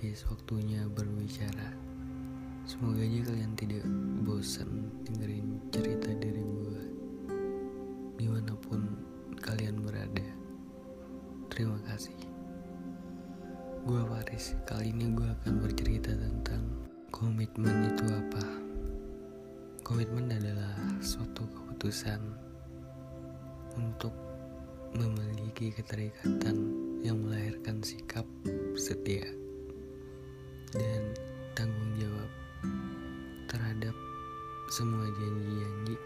Faris waktunya berbicara. Semoga aja kalian tidak bosan dengerin cerita dari gue Di mana pun kalian berada. Terima kasih. Gue Faris, kali ini gue akan bercerita tentang Komitmen itu apa. Komitmen adalah suatu keputusan Untuk memiliki keterikatan yang melahirkan sikap setia dan tanggung jawab terhadap semua janji-janji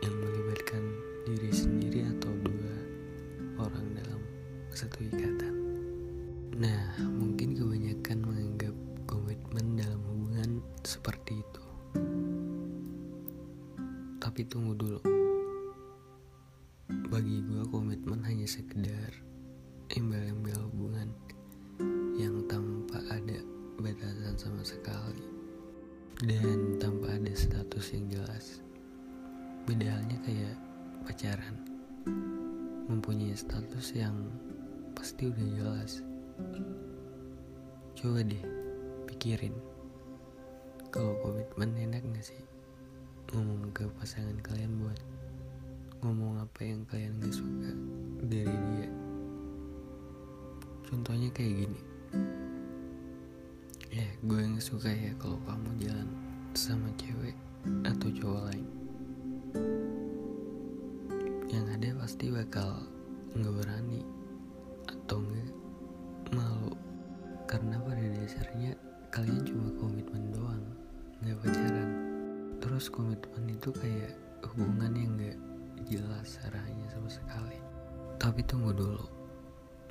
yang melibatkan diri sendiri atau dua orang dalam satu ikatan. Nah, mungkin kebanyakan menganggap komitmen dalam hubungan seperti itu. Tapi tunggu dulu. Bagi gue komitmen hanya sekedar embel-embel hubungan sama sekali. Dan tanpa ada status yang jelas. Beda halnya kayak pacaran. Mempunyai status yang pasti udah jelas. Coba deh pikirin. Kalau komitmen enak gak sih? Ngomong ke pasangan kalian buat ngomong apa yang kalian gak suka dari dia. Contohnya kayak gini gue yang suka ya kalau kamu jalan sama cewek atau cowok lain. Yang ada pasti bakal nggak berani atau nggak malu. Karena pada dasarnya kalian cuma komitmen doang nggak pacaran. Terus komitmen itu kayak hubungan yang nggak jelas arahnya sama sekali. Tapi tunggu dulu.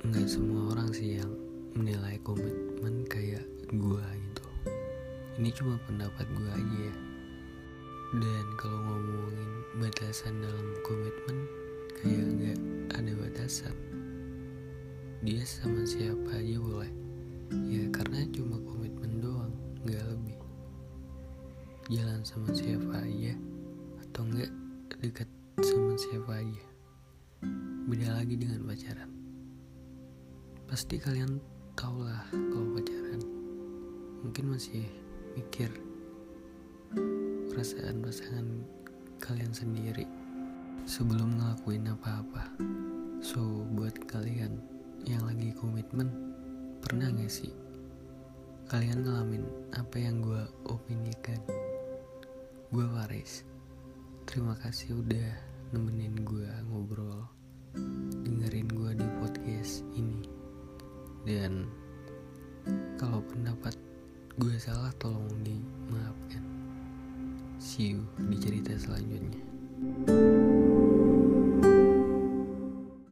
Nggak semua orang sih yang menilai komitmen kayak gue gitu. Ini cuma pendapat gue aja ya. Dan kalau ngomongin batasan dalam komitmen kayak nggak ada batasan. Dia sama siapa aja boleh. Ya karena cuma komitmen doang nggak lebih. Jalan sama siapa aja atau enggak dekat sama siapa aja. Beda lagi dengan pacaran. Pasti kalian tau lah kalau pacaran Mungkin masih mikir perasaan pasangan kalian sendiri sebelum ngelakuin apa-apa. So, buat kalian yang lagi komitmen, pernah gak sih kalian ngalamin apa yang gue opinikan? Gue Faris. Terima kasih udah nemenin gue ngobrol, dengerin gue di podcast ini dan kalau pendapat gue salah tolong dimaafkan. See you di cerita selanjutnya